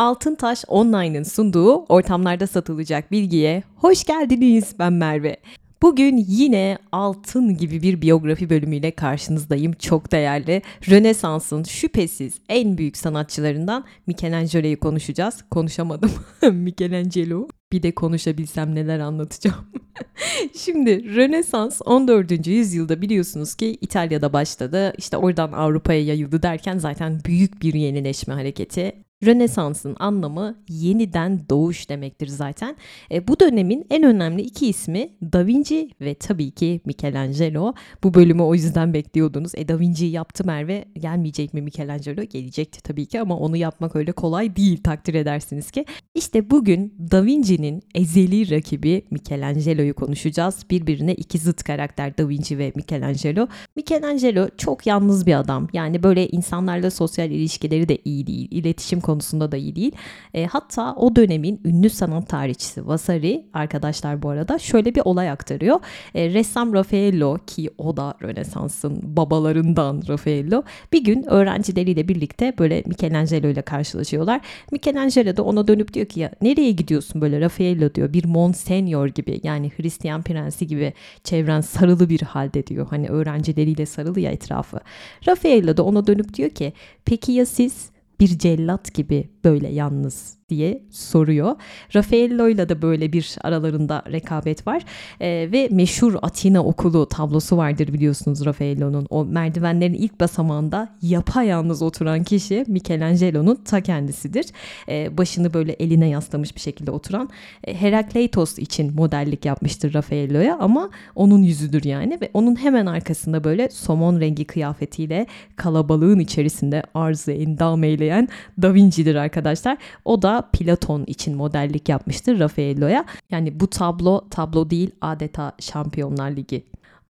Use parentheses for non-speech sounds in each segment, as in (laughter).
Altıntaş Online'ın sunduğu ortamlarda satılacak bilgiye hoş geldiniz. Ben Merve. Bugün yine altın gibi bir biyografi bölümüyle karşınızdayım. Çok değerli. Rönesans'ın şüphesiz en büyük sanatçılarından Michelangelo'yu konuşacağız. Konuşamadım. (laughs) Michelangelo. Bir de konuşabilsem neler anlatacağım. (laughs) Şimdi Rönesans 14. yüzyılda biliyorsunuz ki İtalya'da başladı. İşte oradan Avrupa'ya yayıldı derken zaten büyük bir yenileşme hareketi. Rönesans'ın anlamı yeniden doğuş demektir zaten. E, bu dönemin en önemli iki ismi Da Vinci ve tabii ki Michelangelo. Bu bölümü o yüzden bekliyordunuz. E Da Vinci'yi yaptı Merve. Gelmeyecek mi Michelangelo? Gelecekti tabii ki ama onu yapmak öyle kolay değil takdir edersiniz ki. İşte bugün Da Vinci'nin ezeli rakibi Michelangelo'yu konuşacağız. Birbirine iki zıt karakter Da Vinci ve Michelangelo. Michelangelo çok yalnız bir adam. Yani böyle insanlarla sosyal ilişkileri de iyi değil. İletişim konusunda da iyi değil. E, hatta o dönemin ünlü sanat tarihçisi Vasari arkadaşlar bu arada şöyle bir olay aktarıyor. E, ressam Raffaello ki o da Rönesans'ın babalarından Raffaello bir gün öğrencileriyle birlikte böyle Michelangelo ile karşılaşıyorlar. Michelangelo da ona dönüp diyor ki ya nereye gidiyorsun böyle Raffaello diyor bir Monsignor gibi yani Hristiyan prensi gibi çevren sarılı bir halde diyor. Hani öğrencileriyle sarılı ya etrafı. Raffaello da ona dönüp diyor ki peki ya siz bir cellat gibi böyle yalnız diye soruyor. Raffaello ile de böyle bir aralarında rekabet var ee, ve meşhur Atina okulu tablosu vardır biliyorsunuz Raffaello'nun. O merdivenlerin ilk basamağında yapayalnız oturan kişi Michelangelo'nun ta kendisidir. Ee, başını böyle eline yaslamış bir şekilde oturan e, Herakleitos için modellik yapmıştır Raffaello'ya ama onun yüzüdür yani ve onun hemen arkasında böyle somon rengi kıyafetiyle kalabalığın içerisinde arzı endam eyleyen Da Vinci'dir arkadaşlar. O da Platon için modellik yapmıştır Raffaello'ya. Yani bu tablo tablo değil adeta Şampiyonlar Ligi.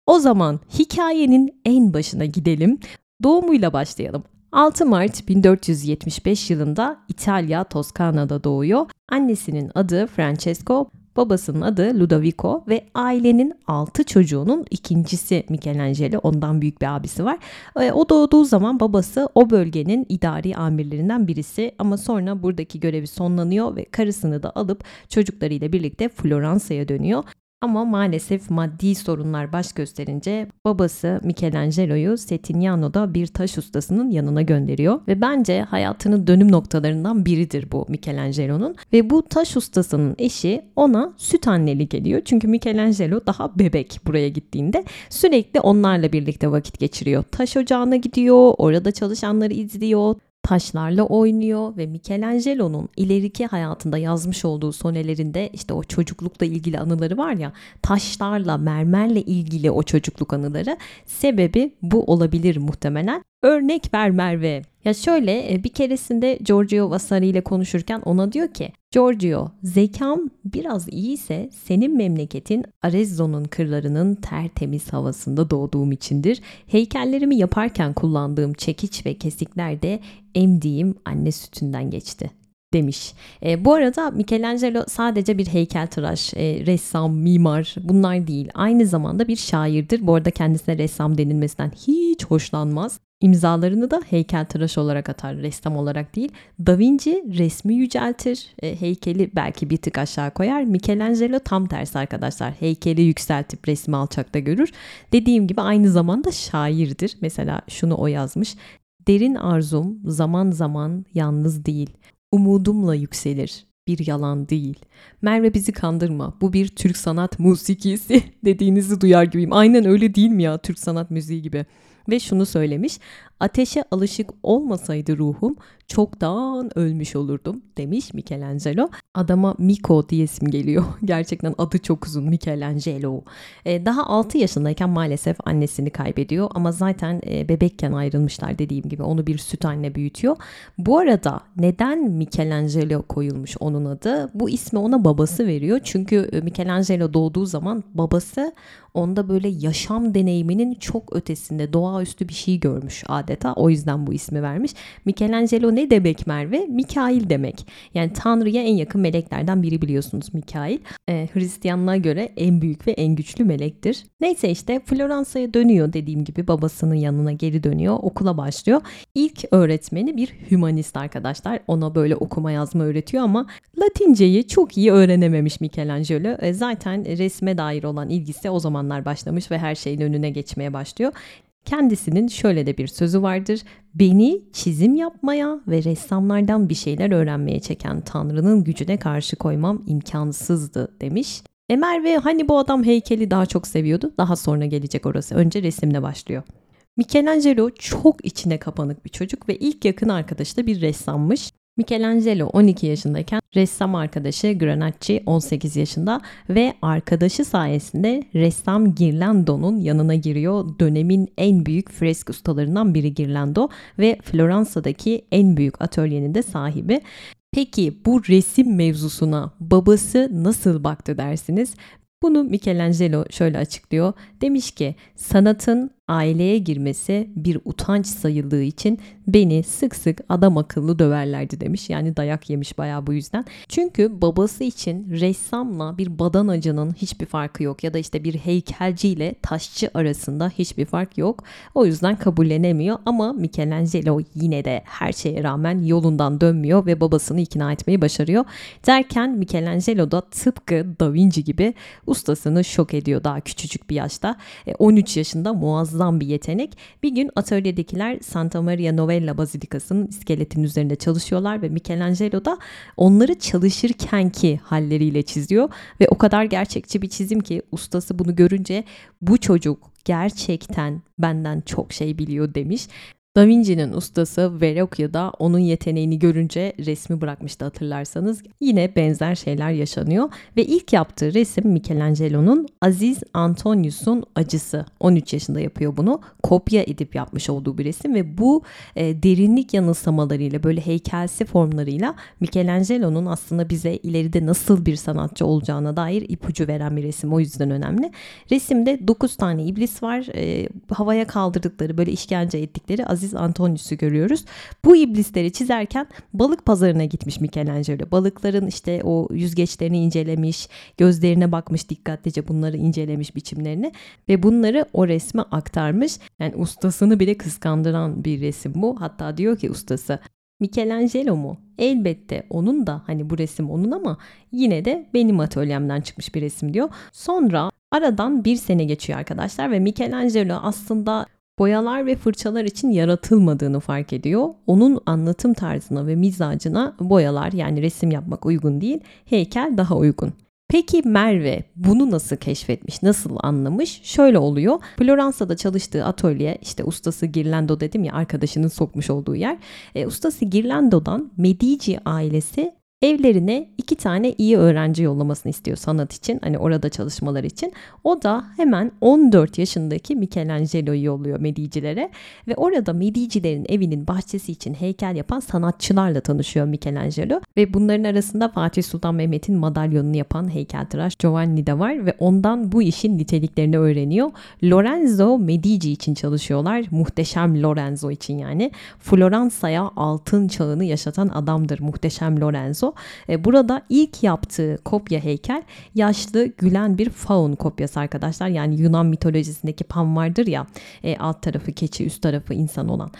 O zaman hikayenin en başına gidelim. Doğumuyla başlayalım. 6 Mart 1475 yılında İtalya Toskana'da doğuyor. Annesinin adı Francesco, Babasının adı Ludovico ve ailenin 6 çocuğunun ikincisi Michelangelo. Ondan büyük bir abisi var. E, o doğduğu zaman babası o bölgenin idari amirlerinden birisi ama sonra buradaki görevi sonlanıyor ve karısını da alıp çocuklarıyla birlikte Floransa'ya dönüyor. Ama maalesef maddi sorunlar baş gösterince babası Michelangelo'yu Settignano'da bir taş ustasının yanına gönderiyor ve bence hayatının dönüm noktalarından biridir bu Michelangelo'nun ve bu taş ustasının eşi ona süt annelik ediyor. Çünkü Michelangelo daha bebek buraya gittiğinde sürekli onlarla birlikte vakit geçiriyor. Taş ocağına gidiyor, orada çalışanları izliyor, taşlarla oynuyor ve Michelangelo'nun ileriki hayatında yazmış olduğu sonelerinde işte o çocuklukla ilgili anıları var ya taşlarla mermerle ilgili o çocukluk anıları sebebi bu olabilir muhtemelen. Örnek ver Merve. Ya şöyle e, bir keresinde Giorgio Vasari ile konuşurken ona diyor ki Giorgio zekam biraz iyiyse senin memleketin Arezzo'nun kırlarının tertemiz havasında doğduğum içindir. Heykellerimi yaparken kullandığım çekiç ve kesikler de emdiğim anne sütünden geçti demiş. E, bu arada Michelangelo sadece bir heykeltıraş, e, ressam, mimar bunlar değil. Aynı zamanda bir şairdir. Bu arada kendisine ressam denilmesinden hiç hoşlanmaz. İmzalarını da heykeltıraş olarak atar, ressam olarak değil. Da Vinci resmi yüceltir, e, heykeli belki bir tık aşağı koyar. Michelangelo tam tersi arkadaşlar. Heykeli yükseltip resmi alçakta görür. Dediğim gibi aynı zamanda şairdir. Mesela şunu o yazmış. Derin arzum zaman zaman yalnız değil. Umudumla yükselir bir yalan değil. Merve bizi kandırma. Bu bir Türk sanat musikisi (laughs) dediğinizi duyar gibiyim. Aynen öyle değil mi ya Türk sanat müziği gibi ve şunu söylemiş. Ateşe alışık olmasaydı ruhum çoktan ölmüş olurdum demiş Michelangelo. Adama Miko diye isim geliyor. (laughs) Gerçekten adı çok uzun Michelangelo. Ee, daha 6 yaşındayken maalesef annesini kaybediyor ama zaten e, bebekken ayrılmışlar dediğim gibi onu bir süt anne büyütüyor. Bu arada neden Michelangelo koyulmuş onun adı? Bu ismi ona babası veriyor. Çünkü e, Michelangelo doğduğu zaman babası onda böyle yaşam deneyiminin çok ötesinde doğaüstü bir şey görmüş adeta adeta. O yüzden bu ismi vermiş. Michelangelo ne demek Merve? Mikail demek. Yani Tanrı'ya en yakın meleklerden biri biliyorsunuz Mikail. Ee, Hristiyanlığa göre en büyük ve en güçlü melektir. Neyse işte Floransa'ya dönüyor dediğim gibi babasının yanına geri dönüyor. Okula başlıyor. İlk öğretmeni bir hümanist arkadaşlar. Ona böyle okuma yazma öğretiyor ama Latinceyi çok iyi öğrenememiş Michelangelo. E, zaten resme dair olan ilgisi o zamanlar başlamış ve her şeyin önüne geçmeye başlıyor. Kendisinin şöyle de bir sözü vardır. Beni çizim yapmaya ve ressamlardan bir şeyler öğrenmeye çeken Tanrı'nın gücüne karşı koymam imkansızdı demiş. Emer ve hani bu adam heykeli daha çok seviyordu. Daha sonra gelecek orası. Önce resimle başlıyor. Michelangelo çok içine kapanık bir çocuk ve ilk yakın arkadaşı da bir ressammış. Michelangelo 12 yaşındayken ressam arkadaşı Granacci 18 yaşında ve arkadaşı sayesinde ressam Girlando'nun yanına giriyor. Dönemin en büyük fresk ustalarından biri Girlando ve Floransa'daki en büyük atölyenin de sahibi. Peki bu resim mevzusuna babası nasıl baktı dersiniz? Bunu Michelangelo şöyle açıklıyor. Demiş ki sanatın aileye girmesi bir utanç sayıldığı için beni sık sık adam akıllı döverlerdi demiş. Yani dayak yemiş bayağı bu yüzden. Çünkü babası için ressamla bir badanacının hiçbir farkı yok ya da işte bir heykelciyle taşçı arasında hiçbir fark yok. O yüzden kabullenemiyor ama Michelangelo yine de her şeye rağmen yolundan dönmüyor ve babasını ikna etmeyi başarıyor. Derken Michelangelo da tıpkı Da Vinci gibi ustasını şok ediyor daha küçücük bir yaşta. 13 e, yaşında muazzam bir yetenek. Bir gün atölyedekiler Santa Maria Novella Bazilikası'nın iskeletinin üzerinde çalışıyorlar ve Michelangelo da onları çalışırkenki halleriyle çiziyor ve o kadar gerçekçi bir çizim ki ustası bunu görünce bu çocuk gerçekten benden çok şey biliyor demiş. Da Vinci'nin ustası Verrocchio da onun yeteneğini görünce resmi bırakmıştı hatırlarsanız. Yine benzer şeyler yaşanıyor ve ilk yaptığı resim Michelangelo'nun Aziz Antonius'un acısı. 13 yaşında yapıyor bunu. Kopya edip yapmış olduğu bir resim ve bu e, derinlik yanılsamalarıyla böyle heykelsi formlarıyla Michelangelo'nun aslında bize ileride nasıl bir sanatçı olacağına dair ipucu veren bir resim. O yüzden önemli. Resimde 9 tane iblis var. E, havaya kaldırdıkları böyle işkence ettikleri Aziz Aziz Antonius'u görüyoruz. Bu iblisleri çizerken balık pazarına gitmiş Michelangelo. Balıkların işte o yüzgeçlerini incelemiş, gözlerine bakmış dikkatlice bunları incelemiş biçimlerini ve bunları o resme aktarmış. Yani ustasını bile kıskandıran bir resim bu. Hatta diyor ki ustası Michelangelo mu? Elbette onun da hani bu resim onun ama yine de benim atölyemden çıkmış bir resim diyor. Sonra aradan bir sene geçiyor arkadaşlar ve Michelangelo aslında boyalar ve fırçalar için yaratılmadığını fark ediyor. Onun anlatım tarzına ve mizacına boyalar yani resim yapmak uygun değil, heykel daha uygun. Peki Merve bunu nasıl keşfetmiş, nasıl anlamış? Şöyle oluyor. Floransa'da çalıştığı atölye, işte ustası Girlando dedim ya arkadaşının sokmuş olduğu yer. E, ustası Girlando'dan Medici ailesi evlerine iki tane iyi öğrenci yollamasını istiyor sanat için. Hani orada çalışmalar için. O da hemen 14 yaşındaki Michelangelo'yu yolluyor Medici'lere. Ve orada Medici'lerin evinin bahçesi için heykel yapan sanatçılarla tanışıyor Michelangelo. Ve bunların arasında Fatih Sultan Mehmet'in madalyonunu yapan heykeltıraş Giovanni de var. Ve ondan bu işin niteliklerini öğreniyor. Lorenzo Medici için çalışıyorlar. Muhteşem Lorenzo için yani. Floransa'ya altın çağını yaşatan adamdır muhteşem Lorenzo. E, burada ilk yaptığı kopya heykel yaşlı gülen bir faun kopyası arkadaşlar. Yani Yunan mitolojisindeki Pan vardır ya e, alt tarafı keçi üst tarafı insan olan.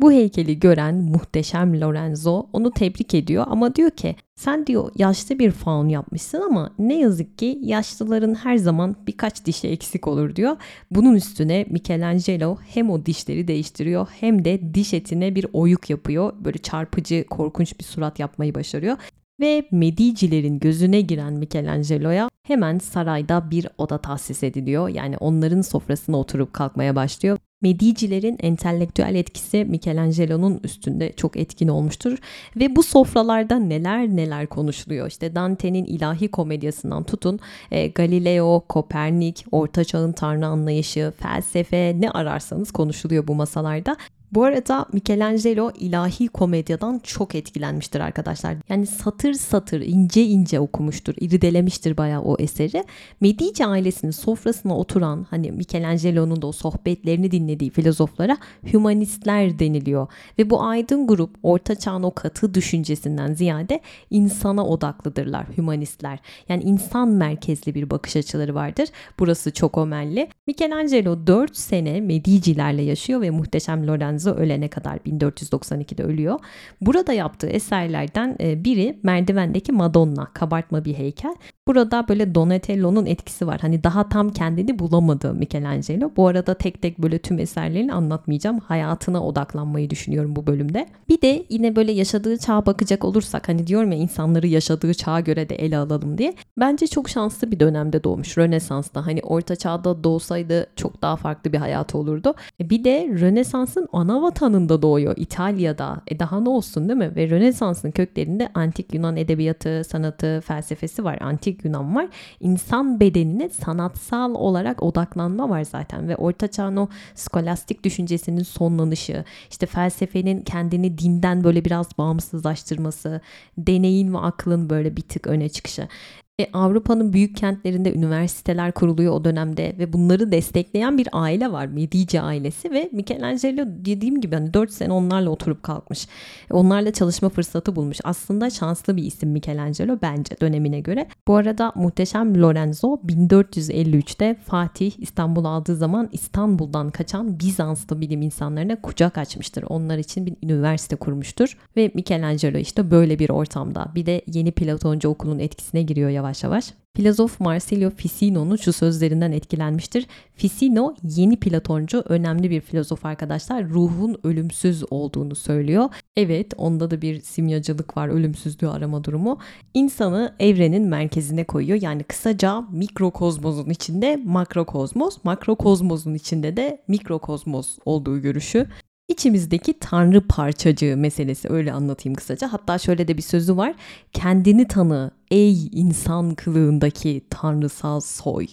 Bu heykeli gören muhteşem Lorenzo onu tebrik ediyor ama diyor ki sen diyor yaşlı bir faun yapmışsın ama ne yazık ki yaşlıların her zaman birkaç dişi eksik olur diyor. Bunun üstüne Michelangelo hem o dişleri değiştiriyor hem de diş etine bir oyuk yapıyor. Böyle çarpıcı korkunç bir surat yapmayı başarıyor. Ve Medicilerin gözüne giren Michelangelo'ya hemen sarayda bir oda tahsis ediliyor. Yani onların sofrasına oturup kalkmaya başlıyor. Medicilerin entelektüel etkisi Michelangelo'nun üstünde çok etkin olmuştur ve bu sofralarda neler neler konuşuluyor. İşte Dante'nin ilahi komedyasından tutun e, Galileo, Kopernik, Orta Çağ'ın tanrı anlayışı, felsefe ne ararsanız konuşuluyor bu masalarda. Bu arada Michelangelo ilahi komedyadan çok etkilenmiştir arkadaşlar. Yani satır satır ince ince okumuştur, irdelemiştir bayağı o eseri. Medici ailesinin sofrasına oturan hani Michelangelo'nun da o sohbetlerini dinlediği filozoflara humanistler deniliyor. Ve bu aydın grup orta çağın o katı düşüncesinden ziyade insana odaklıdırlar humanistler. Yani insan merkezli bir bakış açıları vardır. Burası çok omelli. Michelangelo 4 sene Medici'lerle yaşıyor ve muhteşem Lorenzo ölene kadar 1492'de ölüyor. Burada yaptığı eserlerden e, biri merdivendeki Madonna, kabartma bir heykel. Burada böyle Donatello'nun etkisi var. Hani daha tam kendini bulamadı Michelangelo. Bu arada tek tek böyle tüm eserlerini anlatmayacağım. Hayatına odaklanmayı düşünüyorum bu bölümde. Bir de yine böyle yaşadığı çağa bakacak olursak hani diyorum ya insanları yaşadığı çağa göre de ele alalım diye. Bence çok şanslı bir dönemde doğmuş. Rönesans'ta hani orta çağda doğsaydı çok daha farklı bir hayatı olurdu. E, bir de Rönesans'ın ana vatanında doğuyor İtalya'da. E daha ne olsun değil mi? Ve Rönesans'ın köklerinde antik Yunan edebiyatı, sanatı, felsefesi var. Antik antik Yunan var. İnsan bedenine sanatsal olarak odaklanma var zaten ve Orta Çağ'ın o skolastik düşüncesinin sonlanışı, işte felsefenin kendini dinden böyle biraz bağımsızlaştırması, deneyin ve aklın böyle bir tık öne çıkışı. E, Avrupa'nın büyük kentlerinde üniversiteler kuruluyor o dönemde ve bunları destekleyen bir aile var. Medici ailesi ve Michelangelo dediğim gibi hani 4 sene onlarla oturup kalkmış. E, onlarla çalışma fırsatı bulmuş. Aslında şanslı bir isim Michelangelo bence dönemine göre. Bu arada muhteşem Lorenzo 1453'te Fatih İstanbul aldığı zaman İstanbul'dan kaçan Bizanslı bilim insanlarına kucak açmıştır. Onlar için bir üniversite kurmuştur ve Michelangelo işte böyle bir ortamda bir de yeni Platoncu okulun etkisine giriyor yavaş yavaş yavaş. Filozof Marsilio Ficino'nun şu sözlerinden etkilenmiştir. Ficino yeni Platoncu önemli bir filozof arkadaşlar. Ruhun ölümsüz olduğunu söylüyor. Evet onda da bir simyacılık var ölümsüzlüğü arama durumu. İnsanı evrenin merkezine koyuyor. Yani kısaca mikrokozmosun içinde makrokozmos, makrokozmosun içinde de mikrokozmos olduğu görüşü. İçimizdeki tanrı parçacığı meselesi öyle anlatayım kısaca. Hatta şöyle de bir sözü var. Kendini tanı ey insan kılığındaki tanrısal soy.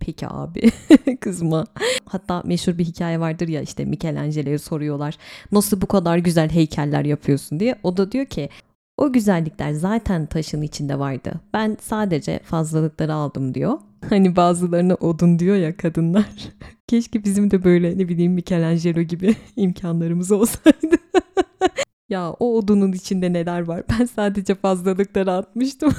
Peki abi (laughs) kızma. Hatta meşhur bir hikaye vardır ya işte Michelangelo'ya soruyorlar. Nasıl bu kadar güzel heykeller yapıyorsun diye. O da diyor ki o güzellikler zaten taşın içinde vardı. Ben sadece fazlalıkları aldım diyor. Hani bazılarına odun diyor ya kadınlar. (laughs) Keşke bizim de böyle ne bileyim Michelangelo gibi (laughs) imkanlarımız olsaydı. (laughs) ya o odunun içinde neler var? Ben sadece fazlalıkları atmıştım.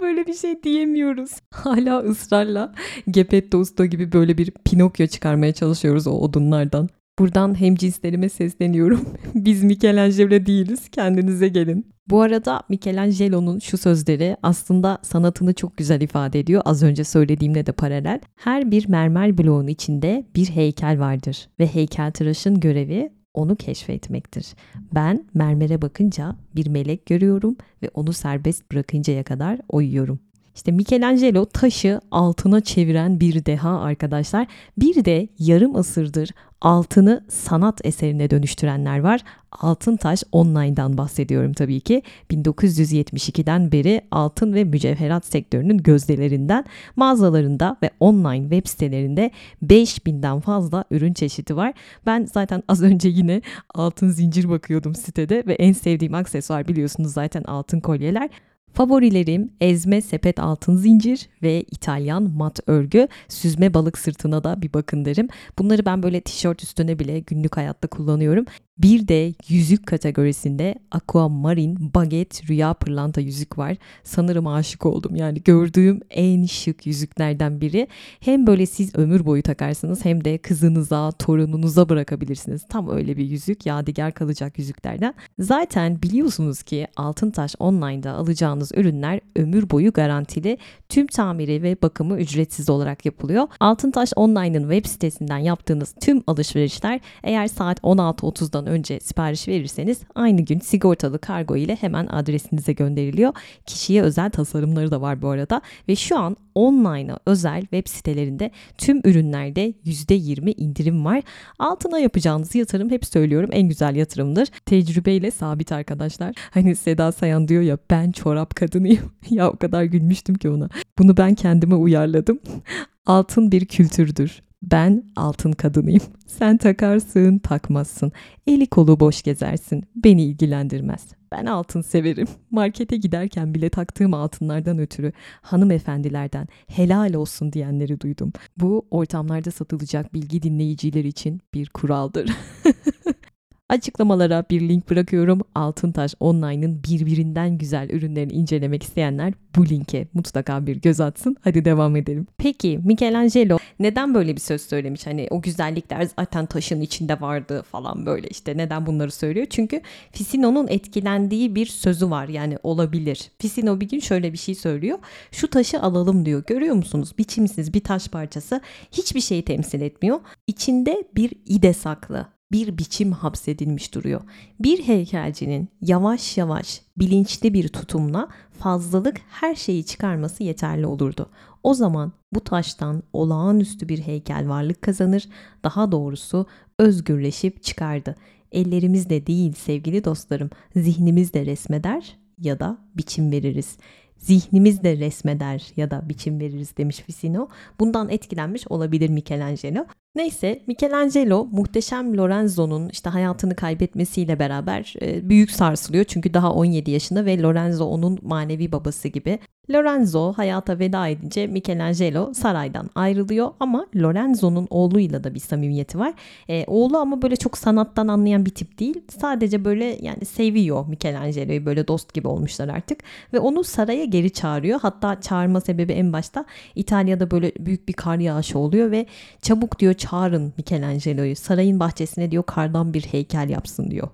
böyle bir şey diyemiyoruz. Hala ısrarla Geppetto Usta gibi böyle bir Pinokyo çıkarmaya çalışıyoruz o odunlardan. Buradan hem cinslerime sesleniyorum. Biz Michelangelo değiliz. Kendinize gelin. Bu arada Michelangelo'nun şu sözleri aslında sanatını çok güzel ifade ediyor. Az önce söylediğimle de paralel. Her bir mermer bloğun içinde bir heykel vardır ve heykeltıraşın görevi onu keşfetmektir. Ben mermere bakınca bir melek görüyorum ve onu serbest bırakıncaya kadar uyuyorum. İşte Michelangelo taşı altına çeviren bir deha arkadaşlar. Bir de yarım asırdır altını sanat eserine dönüştürenler var. Altın Taş Online'dan bahsediyorum tabii ki. 1972'den beri altın ve mücevherat sektörünün gözdelerinden mağazalarında ve online web sitelerinde 5000'den fazla ürün çeşidi var. Ben zaten az önce yine altın zincir bakıyordum sitede ve en sevdiğim aksesuar biliyorsunuz zaten altın kolyeler. Favorilerim ezme sepet altın zincir ve İtalyan mat örgü. Süzme balık sırtına da bir bakın derim. Bunları ben böyle tişört üstüne bile günlük hayatta kullanıyorum. Bir de yüzük kategorisinde Aquamarine Baget Rüya Pırlanta yüzük var. Sanırım aşık oldum. Yani gördüğüm en şık yüzüklerden biri. Hem böyle siz ömür boyu takarsınız hem de kızınıza, torununuza bırakabilirsiniz. Tam öyle bir yüzük. Yadigar kalacak yüzüklerden. Zaten biliyorsunuz ki Altıntaş Online'da alacağınız ürünler ömür boyu garantili. Tüm tamiri ve bakımı ücretsiz olarak yapılıyor. Altıntaş Online'ın web sitesinden yaptığınız tüm alışverişler eğer saat 16.30'dan önce sipariş verirseniz aynı gün sigortalı kargo ile hemen adresinize gönderiliyor. Kişiye özel tasarımları da var bu arada ve şu an online'a özel web sitelerinde tüm ürünlerde %20 indirim var. Altına yapacağınız yatırım hep söylüyorum en güzel yatırımdır. Tecrübeyle sabit arkadaşlar. Hani Seda Sayan diyor ya ben çorap kadınıyım. (laughs) ya o kadar gülmüştüm ki ona. Bunu ben kendime uyarladım. (laughs) Altın bir kültürdür. Ben altın kadınıyım. Sen takarsın, takmazsın. Eli kolu boş gezersin. Beni ilgilendirmez. Ben altın severim. Markete giderken bile taktığım altınlardan ötürü hanımefendilerden helal olsun diyenleri duydum. Bu ortamlarda satılacak bilgi dinleyiciler için bir kuraldır. (laughs) Açıklamalara bir link bırakıyorum. Altıntaş Online'ın birbirinden güzel ürünlerini incelemek isteyenler bu linke mutlaka bir göz atsın. Hadi devam edelim. Peki Michelangelo neden böyle bir söz söylemiş? Hani o güzellikler zaten taşın içinde vardı falan böyle işte. Neden bunları söylüyor? Çünkü Ficino'nun etkilendiği bir sözü var. Yani olabilir. Ficino bir gün şöyle bir şey söylüyor. Şu taşı alalım diyor. Görüyor musunuz? Biçimsiz bir taş parçası hiçbir şeyi temsil etmiyor. İçinde bir ide saklı bir biçim hapsedilmiş duruyor. Bir heykelcinin yavaş yavaş bilinçli bir tutumla fazlalık her şeyi çıkarması yeterli olurdu. O zaman bu taştan olağanüstü bir heykel varlık kazanır, daha doğrusu özgürleşip çıkardı. Ellerimizle değil sevgili dostlarım, zihnimizle resmeder ya da biçim veririz zihnimizle resmeder ya da biçim veririz demiş Ficino. Bundan etkilenmiş olabilir Michelangelo. Neyse Michelangelo muhteşem Lorenzo'nun işte hayatını kaybetmesiyle beraber e, büyük sarsılıyor. Çünkü daha 17 yaşında ve Lorenzo onun manevi babası gibi. Lorenzo hayata veda edince Michelangelo saraydan ayrılıyor ama Lorenzo'nun oğluyla da bir samimiyeti var. E, oğlu ama böyle çok sanattan anlayan bir tip değil. Sadece böyle yani seviyor Michelangelo'yu böyle dost gibi olmuşlar artık ve onu saraya geri çağırıyor. Hatta çağırma sebebi en başta İtalya'da böyle büyük bir kar yağışı oluyor ve çabuk diyor çağırın Michelangelo'yu sarayın bahçesine diyor kardan bir heykel yapsın diyor.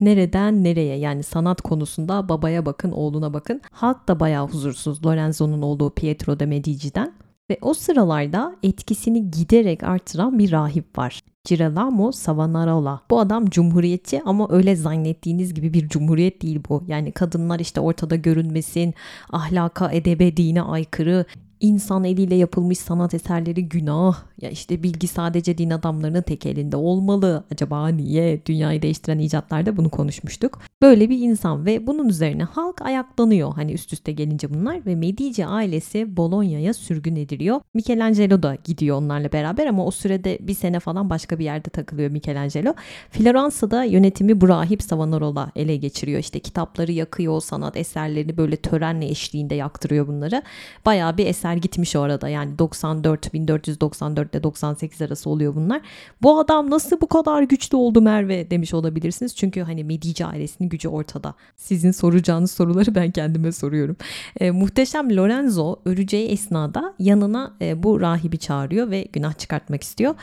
Nereden nereye yani sanat konusunda babaya bakın oğluna bakın. Halk da bayağı huzursuz Lorenzo'nun olduğu Pietro de Medici'den. Ve o sıralarda etkisini giderek artıran bir rahip var. Girolamo Savonarola. Bu adam cumhuriyetçi ama öyle zannettiğiniz gibi bir cumhuriyet değil bu. Yani kadınlar işte ortada görünmesin, ahlaka, edebe, dine aykırı, İnsan eliyle yapılmış sanat eserleri günah. Ya işte bilgi sadece din adamlarının tek elinde olmalı. Acaba niye? Dünyayı değiştiren icatlarda bunu konuşmuştuk. Böyle bir insan ve bunun üzerine halk ayaklanıyor. Hani üst üste gelince bunlar ve Medici ailesi Bologna'ya sürgün ediliyor. Michelangelo da gidiyor onlarla beraber ama o sürede bir sene falan başka bir yerde takılıyor Michelangelo. Floransa'da yönetimi bu rahip Savonarola ele geçiriyor. İşte kitapları yakıyor, sanat eserlerini böyle törenle eşliğinde yaktırıyor bunları. Bayağı bir eser gitmiş orada yani 94 1494 ile 98 arası oluyor bunlar. Bu adam nasıl bu kadar güçlü oldu Merve demiş olabilirsiniz. Çünkü hani Medici ailesinin gücü ortada. Sizin soracağınız soruları ben kendime soruyorum. E, muhteşem Lorenzo öleceği esnada yanına e, bu rahibi çağırıyor ve günah çıkartmak istiyor.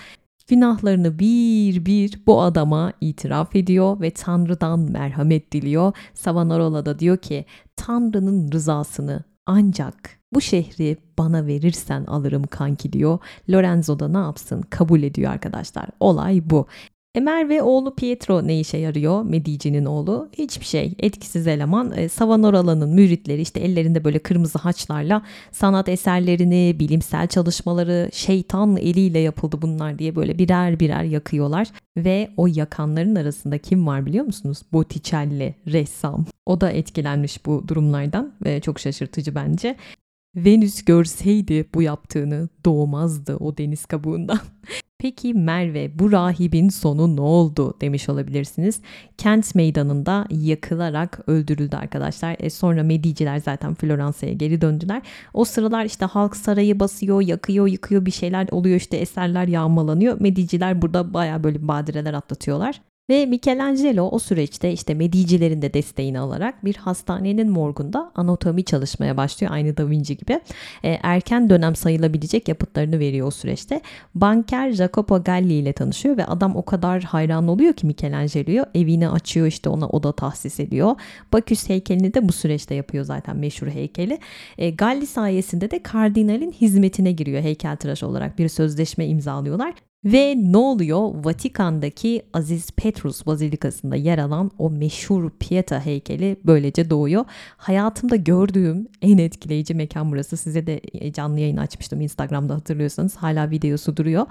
Günahlarını bir bir bu adama itiraf ediyor ve Tanrı'dan merhamet diliyor. Savonarola da diyor ki Tanrı'nın rızasını ancak bu şehri bana verirsen alırım kanki diyor. Lorenzo da ne yapsın kabul ediyor arkadaşlar. Olay bu. Emer ve oğlu Pietro ne işe yarıyor? Medici'nin oğlu. Hiçbir şey. Etkisiz eleman. E, Savonarolanın müritleri işte ellerinde böyle kırmızı haçlarla sanat eserlerini, bilimsel çalışmaları şeytan eliyle yapıldı bunlar diye böyle birer birer yakıyorlar. Ve o yakanların arasında kim var biliyor musunuz? Botticelli, ressam. O da etkilenmiş bu durumlardan ve çok şaşırtıcı bence. Venüs görseydi bu yaptığını doğmazdı o deniz kabuğundan. (laughs) Peki Merve bu rahibin sonu ne oldu demiş olabilirsiniz. Kent meydanında yakılarak öldürüldü arkadaşlar. E sonra Mediciler zaten Floransa'ya geri döndüler. O sıralar işte halk sarayı basıyor, yakıyor, yıkıyor bir şeyler oluyor işte eserler yağmalanıyor. Mediciler burada baya böyle badireler atlatıyorlar. Ve Michelangelo o süreçte işte Medicilerin de desteğini alarak bir hastanenin morgunda anatomi çalışmaya başlıyor aynı Da Vinci gibi. E, erken dönem sayılabilecek yapıtlarını veriyor o süreçte. Banker Jacopo Galli ile tanışıyor ve adam o kadar hayran oluyor ki Michelangelo'ya evini açıyor işte ona oda tahsis ediyor. Baküs heykelini de bu süreçte yapıyor zaten meşhur heykeli. E, Galli sayesinde de kardinalin hizmetine giriyor heykeltıraş olarak bir sözleşme imzalıyorlar ve ne oluyor? Vatikan'daki Aziz Petrus Bazilikası'nda yer alan o meşhur Pieta heykeli böylece doğuyor. Hayatımda gördüğüm en etkileyici mekan burası. Size de e, canlı yayın açmıştım Instagram'da hatırlıyorsanız. Hala videosu duruyor.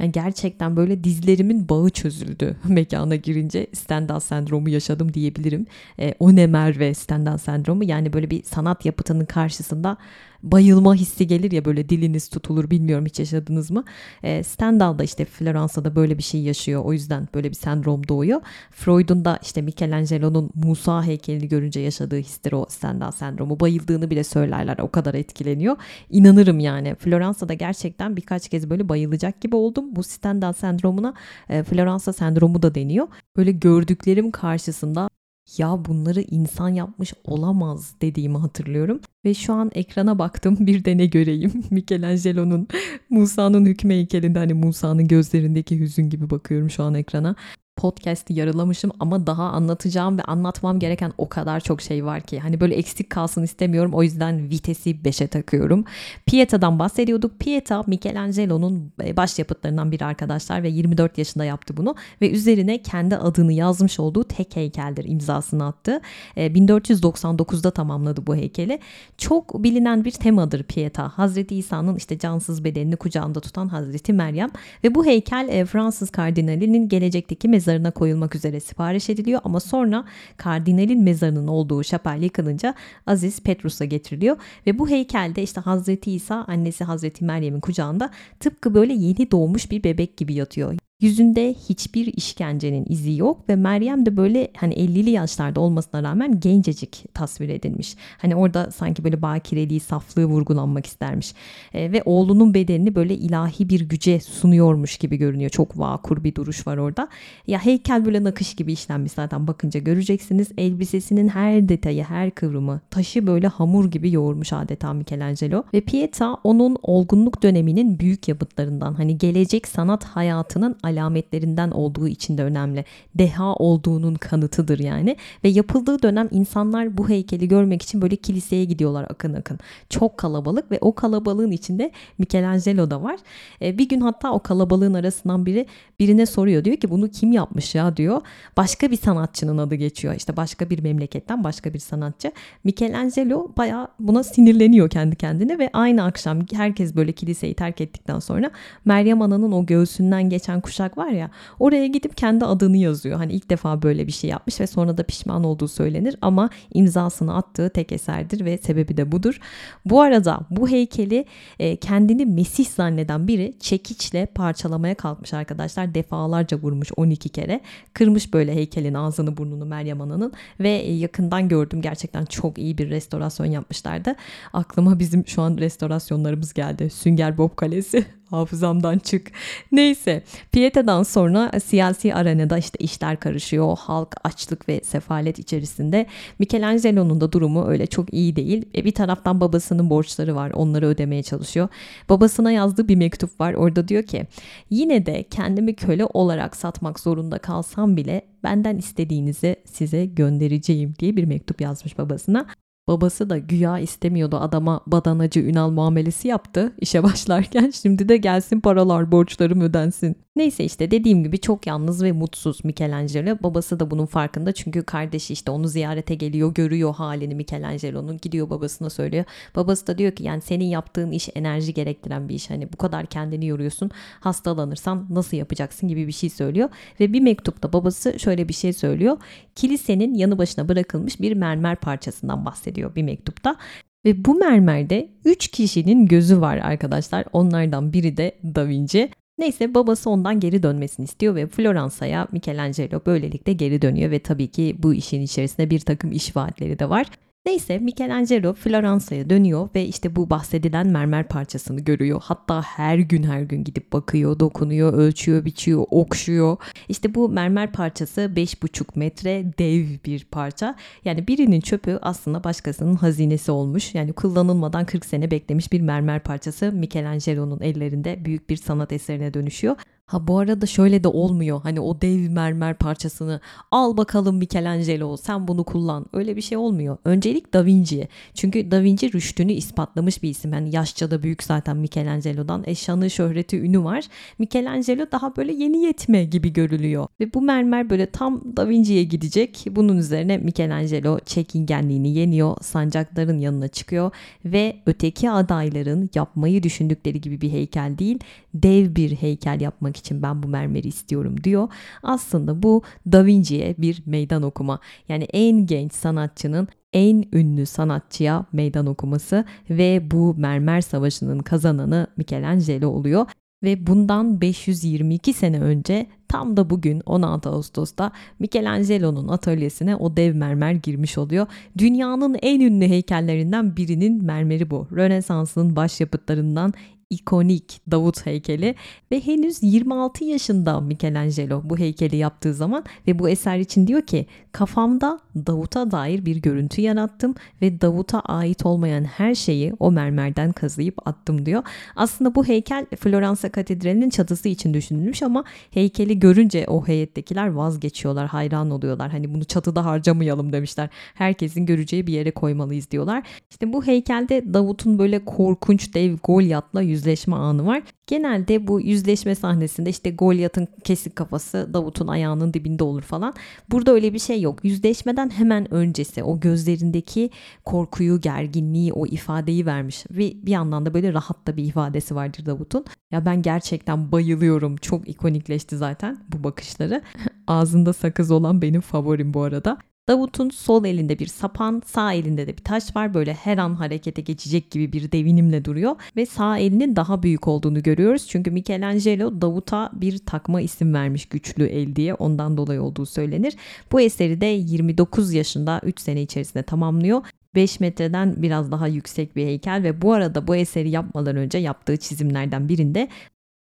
Yani gerçekten böyle dizlerimin bağı çözüldü (laughs) mekana girince Stendhal sendromu yaşadım diyebilirim. E, o ne Merve Stendhal sendromu yani böyle bir sanat yapıtının karşısında bayılma hissi gelir ya böyle diliniz tutulur bilmiyorum hiç yaşadınız mı? E, Stendhal da işte Floransa'da böyle bir şey yaşıyor. O yüzden böyle bir sendrom doğuyor. Freud'un da işte Michelangelo'nun Musa heykelini görünce yaşadığı histir o Stendhal sendromu. Bayıldığını bile söylerler. O kadar etkileniyor. İnanırım yani. Floransa'da gerçekten birkaç kez böyle bayılacak gibi oldum. Bu Stendhal sendromuna e, Floransa sendromu da deniyor. Böyle gördüklerim karşısında ya bunları insan yapmış olamaz dediğimi hatırlıyorum. Ve şu an ekrana baktım (laughs) bir de ne göreyim. (laughs) Michelangelo'nun Musa'nın hükmü heykelinde hani Musa'nın gözlerindeki hüzün gibi bakıyorum şu an ekrana podcast'i yarılamışım ama daha anlatacağım ve anlatmam gereken o kadar çok şey var ki. Hani böyle eksik kalsın istemiyorum o yüzden vitesi 5'e takıyorum. Pieta'dan bahsediyorduk. Pieta Michelangelo'nun e, baş yapıtlarından biri arkadaşlar ve 24 yaşında yaptı bunu ve üzerine kendi adını yazmış olduğu tek heykeldir imzasını attı. 1499'da e, tamamladı bu heykeli. Çok bilinen bir temadır Pieta. Hazreti İsa'nın işte cansız bedenini kucağında tutan Hazreti Meryem ve bu heykel e, Fransız kardinalinin gelecekteki mezarı mezarına koyulmak üzere sipariş ediliyor ama sonra kardinalin mezarının olduğu şapel yıkılınca Aziz Petrus'a getiriliyor ve bu heykelde işte Hazreti İsa annesi Hazreti Meryem'in kucağında tıpkı böyle yeni doğmuş bir bebek gibi yatıyor. Yüzünde hiçbir işkencenin izi yok ve Meryem de böyle hani 50'li yaşlarda olmasına rağmen gencecik tasvir edilmiş. Hani orada sanki böyle bakireliği, saflığı vurgulanmak istermiş. E, ve oğlunun bedenini böyle ilahi bir güce sunuyormuş gibi görünüyor. Çok vakur bir duruş var orada. Ya heykel böyle nakış gibi işlenmiş zaten bakınca göreceksiniz. Elbisesinin her detayı, her kıvrımı, taşı böyle hamur gibi yoğurmuş adeta Michelangelo. Ve Pieta onun olgunluk döneminin büyük yapıtlarından hani gelecek sanat hayatının alametlerinden olduğu için de önemli. Deha olduğunun kanıtıdır yani. Ve yapıldığı dönem insanlar bu heykeli görmek için böyle kiliseye gidiyorlar akın akın. Çok kalabalık ve o kalabalığın içinde Michelangelo da var. E, bir gün hatta o kalabalığın arasından biri birine soruyor. Diyor ki bunu kim yapmış ya diyor. Başka bir sanatçının adı geçiyor. İşte başka bir memleketten başka bir sanatçı. Michelangelo baya buna sinirleniyor kendi kendine ve aynı akşam herkes böyle kiliseyi terk ettikten sonra Meryem Ana'nın o göğsünden geçen kuşak kuşak var ya oraya gidip kendi adını yazıyor. Hani ilk defa böyle bir şey yapmış ve sonra da pişman olduğu söylenir ama imzasını attığı tek eserdir ve sebebi de budur. Bu arada bu heykeli e, kendini Mesih zanneden biri çekiçle parçalamaya kalkmış arkadaşlar. Defalarca vurmuş 12 kere. Kırmış böyle heykelin ağzını burnunu Meryem Ana'nın ve yakından gördüm gerçekten çok iyi bir restorasyon yapmışlardı. Aklıma bizim şu an restorasyonlarımız geldi. Sünger Bob Kalesi (laughs) hafızamdan çık. Neyse Pieta'dan sonra siyasi arenada işte işler karışıyor. Halk açlık ve sefalet içerisinde. Michelangelo'nun da durumu öyle çok iyi değil. E bir taraftan babasının borçları var. Onları ödemeye çalışıyor. Babasına yazdığı bir mektup var. Orada diyor ki yine de kendimi köle olarak satmak zorunda kalsam bile benden istediğinizi size göndereceğim diye bir mektup yazmış babasına. Babası da güya istemiyordu adama badanacı Ünal muamelesi yaptı işe başlarken. (laughs) Şimdi de gelsin paralar borçlarım ödensin. Neyse işte dediğim gibi çok yalnız ve mutsuz Michelangelo. Babası da bunun farkında çünkü kardeşi işte onu ziyarete geliyor görüyor halini Michelangelo'nun gidiyor babasına söylüyor. Babası da diyor ki yani senin yaptığın iş enerji gerektiren bir iş hani bu kadar kendini yoruyorsun hastalanırsan nasıl yapacaksın gibi bir şey söylüyor. Ve bir mektupta babası şöyle bir şey söylüyor. Kilisenin yanı başına bırakılmış bir mermer parçasından bahsediyor bir mektupta. Ve bu mermerde 3 kişinin gözü var arkadaşlar. Onlardan biri de Da Vinci. Neyse babası ondan geri dönmesini istiyor ve Floransa'ya Michelangelo böylelikle geri dönüyor ve tabii ki bu işin içerisinde bir takım iş vaatleri de var. Neyse Michelangelo Floransa'ya dönüyor ve işte bu bahsedilen mermer parçasını görüyor. Hatta her gün her gün gidip bakıyor, dokunuyor, ölçüyor, biçiyor, okşuyor. İşte bu mermer parçası 5,5 metre dev bir parça. Yani birinin çöpü aslında başkasının hazinesi olmuş. Yani kullanılmadan 40 sene beklemiş bir mermer parçası Michelangelo'nun ellerinde büyük bir sanat eserine dönüşüyor. Ha bu arada şöyle de olmuyor. Hani o dev mermer parçasını al bakalım Michelangelo sen bunu kullan. Öyle bir şey olmuyor. Öncelik Da Vinci. Çünkü Da Vinci rüştünü ispatlamış bir isim. Yani yaşça da büyük zaten Michelangelo'dan. E şöhreti, ünü var. Michelangelo daha böyle yeni yetme gibi görülüyor. Ve bu mermer böyle tam Da Vinci'ye gidecek. Bunun üzerine Michelangelo çekingenliğini yeniyor. Sancakların yanına çıkıyor. Ve öteki adayların yapmayı düşündükleri gibi bir heykel değil. Dev bir heykel yapmak için ben bu mermeri istiyorum diyor. Aslında bu Da Vinci'ye bir meydan okuma. Yani en genç sanatçının en ünlü sanatçıya meydan okuması ve bu mermer savaşının kazananı Michelangelo oluyor. Ve bundan 522 sene önce tam da bugün 16 Ağustos'ta Michelangelo'nun atölyesine o dev mermer girmiş oluyor. Dünyanın en ünlü heykellerinden birinin mermeri bu. Rönesans'ın başyapıtlarından ikonik Davut heykeli ve henüz 26 yaşında Michelangelo bu heykeli yaptığı zaman ve bu eser için diyor ki kafamda Davut'a dair bir görüntü yarattım ve Davut'a ait olmayan her şeyi o mermerden kazıyıp attım diyor. Aslında bu heykel Floransa Katedrali'nin çatısı için düşünülmüş ama heykeli görünce o heyettekiler vazgeçiyorlar, hayran oluyorlar. Hani bunu çatıda harcamayalım demişler. Herkesin göreceği bir yere koymalıyız diyorlar. İşte bu heykelde Davut'un böyle korkunç dev Golyat'la yüzleşme anı var. Genelde bu yüzleşme sahnesinde işte Golyat'ın kesik kafası Davut'un ayağının dibinde olur falan. Burada öyle bir şey yok. Yüzleşmeden hemen öncesi o gözlerindeki korkuyu, gerginliği, o ifadeyi vermiş. Ve bir yandan da böyle rahat da bir ifadesi vardır Davut'un. Ya ben gerçekten bayılıyorum. Çok ikonikleşti zaten bu bakışları. (laughs) Ağzında sakız olan benim favorim bu arada. Davut'un sol elinde bir sapan, sağ elinde de bir taş var. Böyle her an harekete geçecek gibi bir devinimle duruyor ve sağ elinin daha büyük olduğunu görüyoruz. Çünkü Michelangelo Davut'a bir takma isim vermiş güçlü el diye. Ondan dolayı olduğu söylenir. Bu eseri de 29 yaşında 3 sene içerisinde tamamlıyor. 5 metreden biraz daha yüksek bir heykel ve bu arada bu eseri yapmadan önce yaptığı çizimlerden birinde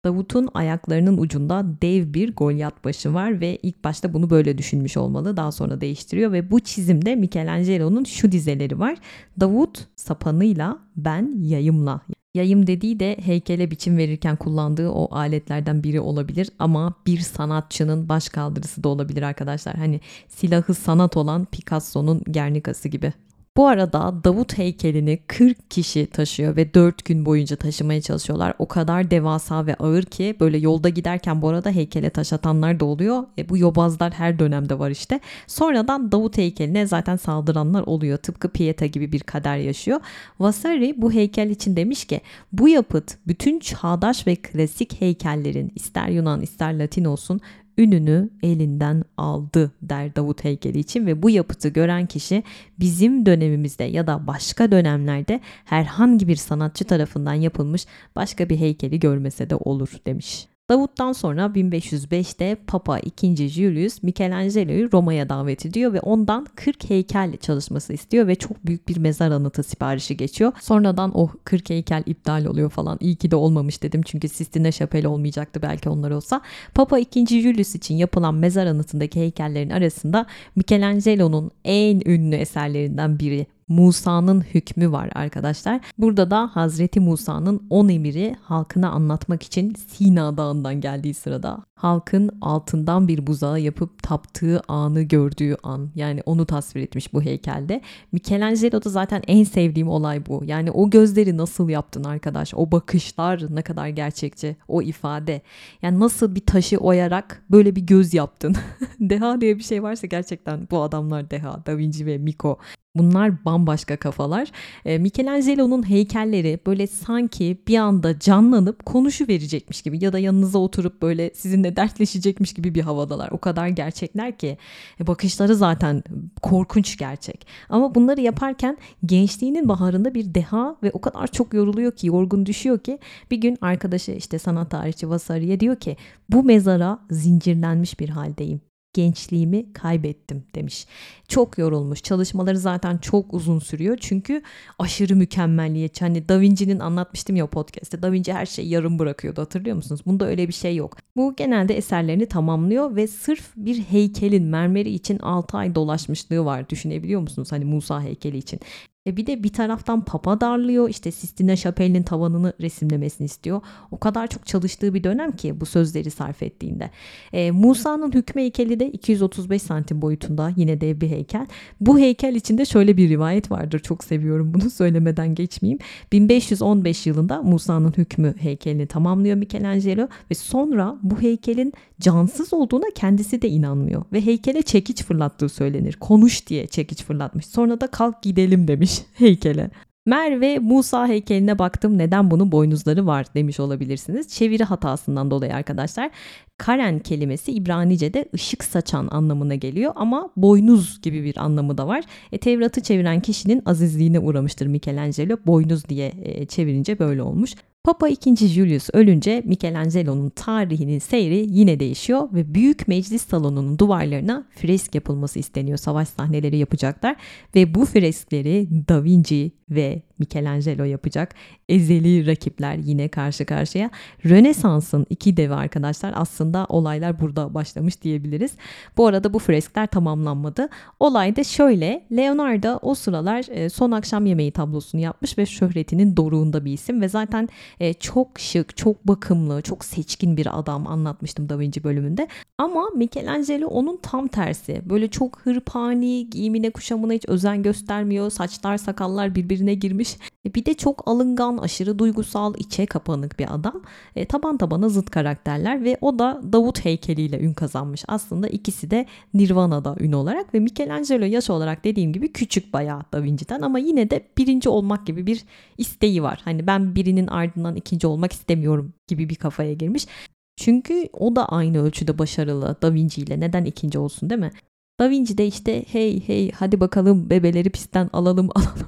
Davut'un ayaklarının ucunda dev bir Golyat başı var ve ilk başta bunu böyle düşünmüş olmalı. Daha sonra değiştiriyor ve bu çizimde Michelangelo'nun şu dizeleri var. Davut sapanıyla ben yayımla. Yayım dediği de heykele biçim verirken kullandığı o aletlerden biri olabilir ama bir sanatçının baş kaldırısı da olabilir arkadaşlar. Hani silahı sanat olan Picasso'nun Gernika'sı gibi. Bu arada Davut heykelini 40 kişi taşıyor ve 4 gün boyunca taşımaya çalışıyorlar. O kadar devasa ve ağır ki böyle yolda giderken bu arada heykele taş atanlar da oluyor. E, bu yobazlar her dönemde var işte. Sonradan Davut heykeline zaten saldıranlar oluyor. Tıpkı Pieta gibi bir kader yaşıyor. Vasari bu heykel için demiş ki bu yapıt bütün çağdaş ve klasik heykellerin ister Yunan ister Latin olsun ününü elinden aldı der Davut heykeli için ve bu yapıtı gören kişi bizim dönemimizde ya da başka dönemlerde herhangi bir sanatçı tarafından yapılmış başka bir heykeli görmese de olur demiş. Davut'tan sonra 1505'te Papa II. Julius Michelangelo'yu Roma'ya davet ediyor ve ondan 40 heykel çalışması istiyor ve çok büyük bir mezar anıtı siparişi geçiyor. Sonradan o 40 heykel iptal oluyor falan. İyi ki de olmamış dedim çünkü Sistine Şapel olmayacaktı belki onlar olsa. Papa II. Julius için yapılan mezar anıtındaki heykellerin arasında Michelangelo'nun en ünlü eserlerinden biri Musa'nın hükmü var arkadaşlar. Burada da Hazreti Musa'nın 10 emiri halkına anlatmak için Sina Dağı'ndan geldiği sırada halkın altından bir buzağı yapıp taptığı anı gördüğü an. Yani onu tasvir etmiş bu heykelde. Michelangelo'da zaten en sevdiğim olay bu. Yani o gözleri nasıl yaptın arkadaş? O bakışlar ne kadar gerçekçi. O ifade. Yani nasıl bir taşı oyarak böyle bir göz yaptın? (laughs) deha diye bir şey varsa gerçekten bu adamlar deha. Da Vinci ve Miko. Bunlar bambaşka kafalar. E, Michelangelo'nun heykelleri böyle sanki bir anda canlanıp konuşu verecekmiş gibi ya da yanınıza oturup böyle sizinle dertleşecekmiş gibi bir havadalar. O kadar gerçekler ki e, bakışları zaten korkunç gerçek. Ama bunları yaparken gençliğinin baharında bir deha ve o kadar çok yoruluyor ki, yorgun düşüyor ki bir gün arkadaşı işte sanat tarihçi Vasari'ye diyor ki bu mezara zincirlenmiş bir haldeyim gençliğimi kaybettim demiş. Çok yorulmuş. Çalışmaları zaten çok uzun sürüyor. Çünkü aşırı mükemmelliyetçi. Hani Da Vinci'nin anlatmıştım ya podcast'te. Da Vinci her şeyi yarım bırakıyordu hatırlıyor musunuz? Bunda öyle bir şey yok. Bu genelde eserlerini tamamlıyor ve sırf bir heykelin mermeri için 6 ay dolaşmışlığı var. Düşünebiliyor musunuz? Hani Musa heykeli için. E bir de bir taraftan papa darlıyor işte Sistine Şapeli'nin tavanını resimlemesini istiyor. O kadar çok çalıştığı bir dönem ki bu sözleri sarf ettiğinde. E, Musa'nın hükmü heykeli de 235 santim boyutunda yine dev bir heykel. Bu heykel içinde şöyle bir rivayet vardır çok seviyorum bunu (laughs) söylemeden geçmeyeyim. 1515 yılında Musa'nın hükmü heykelini tamamlıyor Michelangelo ve sonra bu heykelin cansız olduğuna kendisi de inanmıyor ve heykele çekiç fırlattığı söylenir. Konuş diye çekiç fırlatmış. Sonra da kalk gidelim demiş (laughs) heykele. Merve Musa heykeline baktım neden bunun boynuzları var demiş olabilirsiniz. Çeviri hatasından dolayı arkadaşlar. Karen kelimesi İbranice'de ışık saçan anlamına geliyor ama boynuz gibi bir anlamı da var. E, Tevrat'ı çeviren kişinin azizliğine uğramıştır Michelangelo. Boynuz diye e, çevirince böyle olmuş. Papa II. Julius ölünce Michelangelo'nun tarihinin seyri yine değişiyor ve Büyük Meclis Salonu'nun duvarlarına fresk yapılması isteniyor. Savaş sahneleri yapacaklar ve bu freskleri Da Vinci ve Michelangelo yapacak. Ezeli rakipler yine karşı karşıya. Rönesans'ın iki devi arkadaşlar aslında olaylar burada başlamış diyebiliriz. Bu arada bu freskler tamamlanmadı. Olay da şöyle. Leonardo o sıralar e, son akşam yemeği tablosunu yapmış ve şöhretinin doruğunda bir isim ve zaten e, çok şık, çok bakımlı, çok seçkin bir adam anlatmıştım Da Vinci bölümünde. Ama Michelangelo onun tam tersi. Böyle çok hırpani, giyimine kuşamına hiç özen göstermiyor. Saçlar, sakallar birbirine girmiş. E, bir de çok alıngan, aşırı duygusal, içe kapanık bir adam. E, taban tabana zıt karakterler ve o da Davut heykeliyle ün kazanmış. Aslında ikisi de Nirvana'da ün olarak ve Michelangelo yaş olarak dediğim gibi küçük bayağı Da Vinci'den ama yine de birinci olmak gibi bir isteği var. Hani ben birinin ardından ikinci olmak istemiyorum gibi bir kafaya girmiş. Çünkü o da aynı ölçüde başarılı Da Vinci ile. Neden ikinci olsun değil mi? Da Vinci de işte hey hey hadi bakalım bebeleri pistten alalım (laughs) alalım.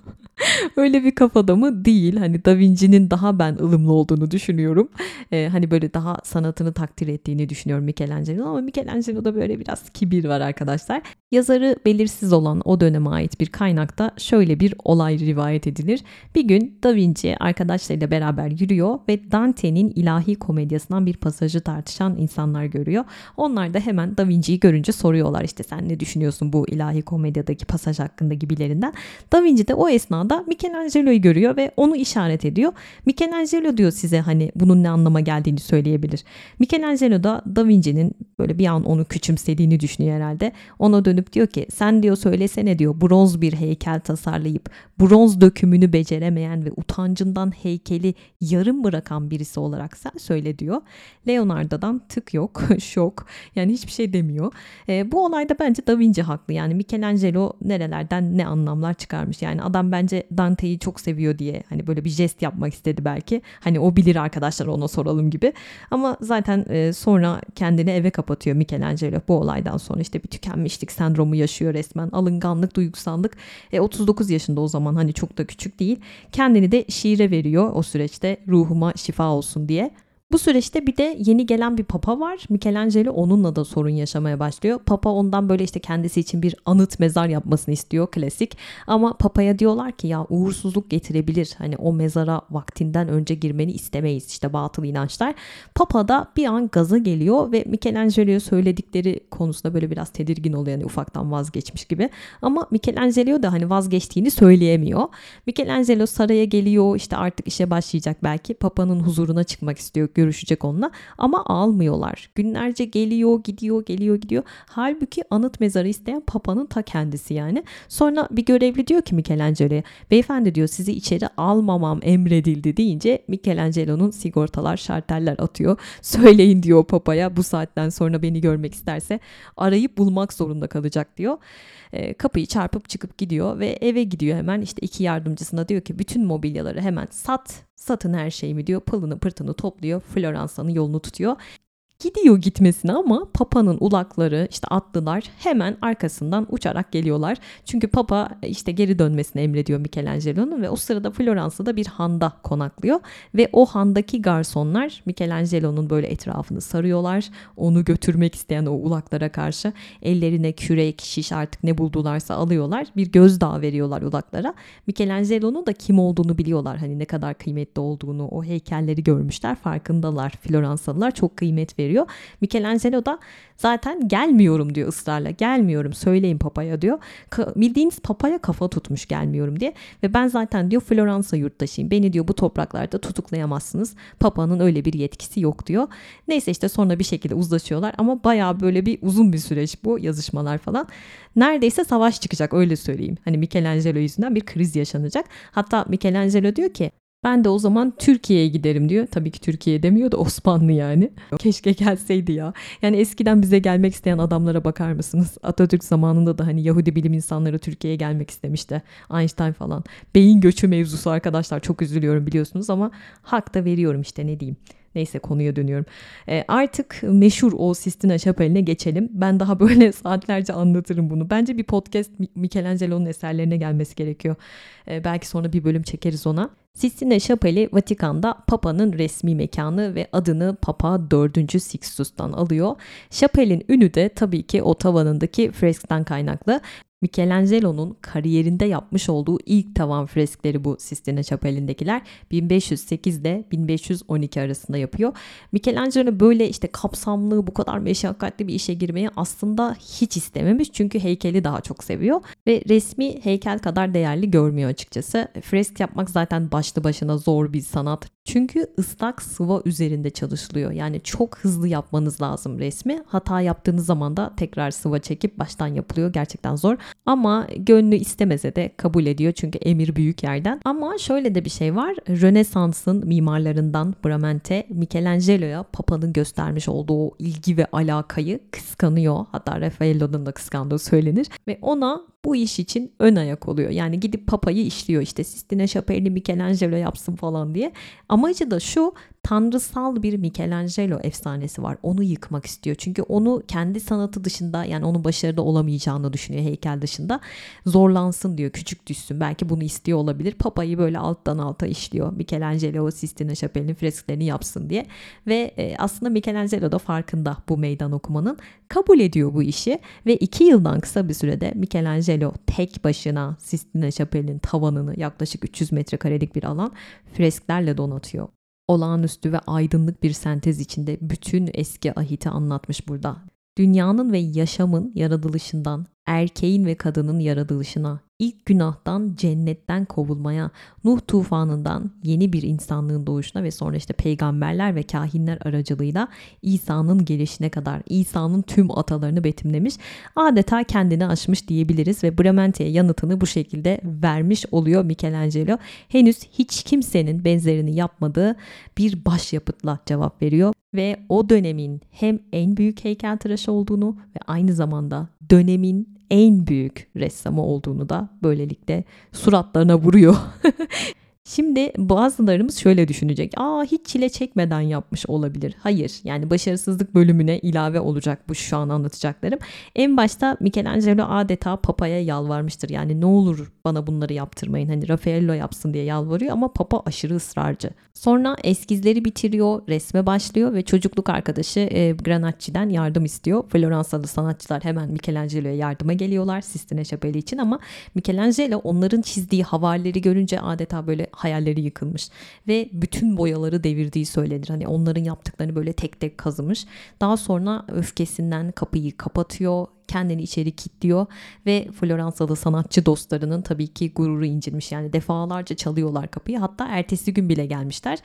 Öyle bir kafada mı? Değil. Hani Da Vinci'nin daha ben ılımlı olduğunu düşünüyorum. Ee, hani böyle daha sanatını takdir ettiğini düşünüyorum Michelangelo ama Michelangelo'da böyle biraz kibir var arkadaşlar. Yazarı belirsiz olan o döneme ait bir kaynakta şöyle bir olay rivayet edilir. Bir gün Da Vinci arkadaşlarıyla beraber yürüyor ve Dante'nin ilahi komedyasından bir pasajı tartışan insanlar görüyor. Onlar da hemen Da Vinci'yi görünce soruyorlar işte sen ne düşünüyorsun bu ilahi komedyadaki pasaj hakkında gibilerinden. Da Vinci de o esnada Michelangelo'yu görüyor ve onu işaret ediyor. Michelangelo diyor size hani bunun ne anlama geldiğini söyleyebilir. Michelangelo da Da Vinci'nin böyle bir an onu küçümsediğini düşünüyor herhalde. Ona dönüp diyor ki sen diyor söylesene diyor bronz bir heykel tasarlayıp bronz dökümünü beceremeyen ve utancından heykeli yarım bırakan birisi olarak sen söyle diyor. Leonardo'dan tık yok, (laughs) şok. Yani hiçbir şey demiyor. E, bu olayda bence Da Vinci haklı. Yani Michelangelo nerelerden ne anlamlar çıkarmış. Yani adam bence Dante'yi çok seviyor diye hani böyle bir jest yapmak istedi belki. Hani o bilir arkadaşlar ona soralım gibi. Ama zaten e, sonra kendini eve kapatıyor Michelangelo bu olaydan sonra işte bir tükenmişlik sendromu yaşıyor resmen. Alınganlık, duygusallık. E, 39 yaşında o zaman hani çok da küçük değil. Kendini de şiire veriyor o süreçte ruhuma şifa olsun diye. Bu süreçte bir de yeni gelen bir papa var. Michelangelo onunla da sorun yaşamaya başlıyor. Papa ondan böyle işte kendisi için bir anıt mezar yapmasını istiyor klasik. Ama papaya diyorlar ki ya uğursuzluk getirebilir. Hani o mezara vaktinden önce girmeni istemeyiz işte batıl inançlar. Papa da bir an gaza geliyor ve Michelangelo'ya söyledikleri konusunda böyle biraz tedirgin oluyor. Yani ufaktan vazgeçmiş gibi. Ama Michelangelo da hani vazgeçtiğini söyleyemiyor. Michelangelo saraya geliyor işte artık işe başlayacak belki. Papa'nın huzuruna çıkmak istiyor görüşecek onunla ama almıyorlar. Günlerce geliyor gidiyor geliyor gidiyor. Halbuki anıt mezarı isteyen Papa'nın ta kendisi yani. Sonra bir görevli diyor ki Michelangelo'ya beyefendi diyor sizi içeri almamam emredildi deyince Michelangelo'nun sigortalar şarteller atıyor. (laughs) Söyleyin diyor Papa'ya bu saatten sonra beni görmek isterse arayıp bulmak zorunda kalacak diyor. E, kapıyı çarpıp çıkıp gidiyor ve eve gidiyor hemen işte iki yardımcısına diyor ki bütün mobilyaları hemen sat satın her şeyimi diyor pılını pırtını topluyor Floransa'nın yolunu tutuyor gidiyor gitmesine ama Papa'nın ulakları işte atlılar hemen arkasından uçarak geliyorlar. Çünkü Papa işte geri dönmesini emrediyor Michelangelo'nun ve o sırada Floransa'da bir handa konaklıyor ve o handaki garsonlar Michelangelo'nun böyle etrafını sarıyorlar. Onu götürmek isteyen o ulaklara karşı ellerine kürek, şiş artık ne buldularsa alıyorlar. Bir gözdağı veriyorlar ulaklara. Michelangelo'nun da kim olduğunu biliyorlar. Hani ne kadar kıymetli olduğunu, o heykelleri görmüşler, farkındalar. Floransalılar çok kıymet veriyor veriyor. Michelangelo da zaten gelmiyorum diyor ısrarla. Gelmiyorum söyleyin papaya diyor. Ka- bildiğiniz papaya kafa tutmuş gelmiyorum diye. Ve ben zaten diyor Floransa yurttaşıyım. Beni diyor bu topraklarda tutuklayamazsınız. Papanın öyle bir yetkisi yok diyor. Neyse işte sonra bir şekilde uzlaşıyorlar ama baya böyle bir uzun bir süreç bu yazışmalar falan. Neredeyse savaş çıkacak öyle söyleyeyim. Hani Michelangelo yüzünden bir kriz yaşanacak. Hatta Michelangelo diyor ki Ben de o zaman Türkiye'ye giderim diyor. Tabii ki Türkiye demiyor da (laughs) Osmanlı yani. Keşke gelseydi ya. Yani eskiden bize gelmek isteyen adamlara bakar mısınız? Atatürk zamanında da hani Yahudi bilim insanları Türkiye'ye gelmek istemişti. Einstein falan. Beyin göçü mevzusu arkadaşlar çok üzülüyorum biliyorsunuz ama hak da veriyorum işte ne diyeyim. Neyse konuya dönüyorum. E, artık meşhur o Sistina Şapeli'ne geçelim. Ben daha (laughs) böyle saatlerce anlatırım bunu. Bence bir podcast Michelangelo'nun eserlerine gelmesi gerekiyor. E, belki sonra bir bölüm çekeriz ona. Sistine Şapeli Vatikan'da Papa'nın resmi mekanı ve adını Papa 4. Sixtus'tan alıyor. Şapelin ünü de tabii ki o tavanındaki freskten kaynaklı. Michelangelo'nun kariyerinde yapmış olduğu ilk tavan freskleri bu Sistine Şapeli'ndekiler 1508 ile 1512 arasında yapıyor. Michelangelo böyle işte kapsamlı bu kadar meşakkatli bir işe girmeyi aslında hiç istememiş çünkü heykeli daha çok seviyor ve resmi heykel kadar değerli görmüyor açıkçası. Fresk yapmak zaten başlı başına zor bir sanat. Çünkü ıslak sıva üzerinde çalışılıyor. Yani çok hızlı yapmanız lazım resmi. Hata yaptığınız zaman da tekrar sıva çekip baştan yapılıyor. Gerçekten zor. Ama gönlü istemese de kabul ediyor çünkü emir büyük yerden. Ama şöyle de bir şey var. Rönesans'ın mimarlarından Bramante Michelangelo'ya Papa'nın göstermiş olduğu ilgi ve alakayı kıskanıyor. Hatta Raffaello'nun da kıskandığı söylenir ve ona bu iş için ön ayak oluyor. Yani gidip papayı işliyor işte Sistine Şapelli Michelangelo yapsın falan diye. Amacı da şu tanrısal bir Michelangelo efsanesi var. Onu yıkmak istiyor. Çünkü onu kendi sanatı dışında yani onun başarıda olamayacağını düşünüyor heykel dışında. Zorlansın diyor. Küçük düşsün. Belki bunu istiyor olabilir. Papayı böyle alttan alta işliyor. Michelangelo Sistine Şapeli'nin fresklerini yapsın diye. Ve e, aslında Michelangelo da farkında bu meydan okumanın. Kabul ediyor bu işi ve iki yıldan kısa bir sürede Michelangelo tek başına Sistine Şapeli'nin tavanını yaklaşık 300 metrekarelik bir alan fresklerle donatıyor olağanüstü ve aydınlık bir sentez içinde bütün eski ahiti anlatmış burada. Dünyanın ve yaşamın yaratılışından erkeğin ve kadının yaratılışına, ilk günahtan cennetten kovulmaya, Nuh tufanından yeni bir insanlığın doğuşuna ve sonra işte peygamberler ve kahinler aracılığıyla İsa'nın gelişine kadar İsa'nın tüm atalarını betimlemiş. Adeta kendini aşmış diyebiliriz ve Bramante'ye yanıtını bu şekilde vermiş oluyor Michelangelo. Henüz hiç kimsenin benzerini yapmadığı bir başyapıtla cevap veriyor ve o dönemin hem en büyük heykeltıraş olduğunu ve aynı zamanda dönemin en büyük ressamı olduğunu da böylelikle suratlarına vuruyor. (laughs) Şimdi bazılarımız şöyle düşünecek. Aa hiç çile çekmeden yapmış olabilir. Hayır yani başarısızlık bölümüne ilave olacak bu şu an anlatacaklarım. En başta Michelangelo adeta papaya yalvarmıştır. Yani ne olur bana bunları yaptırmayın. Hani Raffaello yapsın diye yalvarıyor ama papa aşırı ısrarcı. Sonra eskizleri bitiriyor, resme başlıyor ve çocukluk arkadaşı e, Granacci'den yardım istiyor. Floransalı sanatçılar hemen Michelangelo'ya yardıma geliyorlar Sistine Şapeli için ama Michelangelo onların çizdiği havalleri görünce adeta böyle hayalleri yıkılmış ve bütün boyaları devirdiği söylenir. Hani onların yaptıklarını böyle tek tek kazımış. Daha sonra öfkesinden kapıyı kapatıyor kendini içeri kilitliyor ve Floransalı sanatçı dostlarının tabii ki gururu incinmiş. Yani defalarca çalıyorlar kapıyı. Hatta ertesi gün bile gelmişler.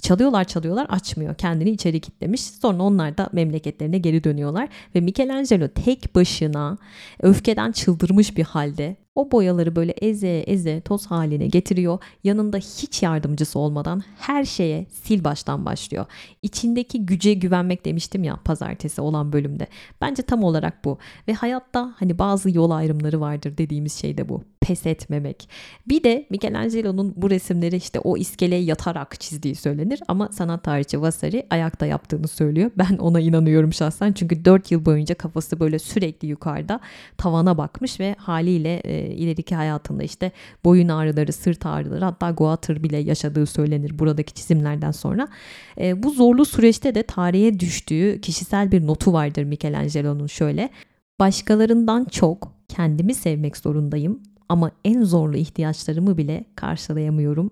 Çalıyorlar çalıyorlar açmıyor. Kendini içeri kilitlemiş. Sonra onlar da memleketlerine geri dönüyorlar ve Michelangelo tek başına öfkeden çıldırmış bir halde o boyaları böyle eze eze toz haline getiriyor. Yanında hiç yardımcısı olmadan her şeye sil baştan başlıyor. İçindeki güce güvenmek demiştim ya pazartesi olan bölümde. Bence tam olarak bu. Ve hayatta hani bazı yol ayrımları vardır dediğimiz şey de bu pes etmemek. Bir de Michelangelo'nun bu resimleri işte o iskeleye yatarak çizdiği söylenir ama sanat tarihçi Vasari ayakta yaptığını söylüyor. Ben ona inanıyorum şahsen çünkü 4 yıl boyunca kafası böyle sürekli yukarıda tavana bakmış ve haliyle e, ileriki hayatında işte boyun ağrıları, sırt ağrıları hatta goatır bile yaşadığı söylenir buradaki çizimlerden sonra. E, bu zorlu süreçte de tarihe düştüğü kişisel bir notu vardır Michelangelo'nun şöyle. Başkalarından çok kendimi sevmek zorundayım ama en zorlu ihtiyaçlarımı bile karşılayamıyorum.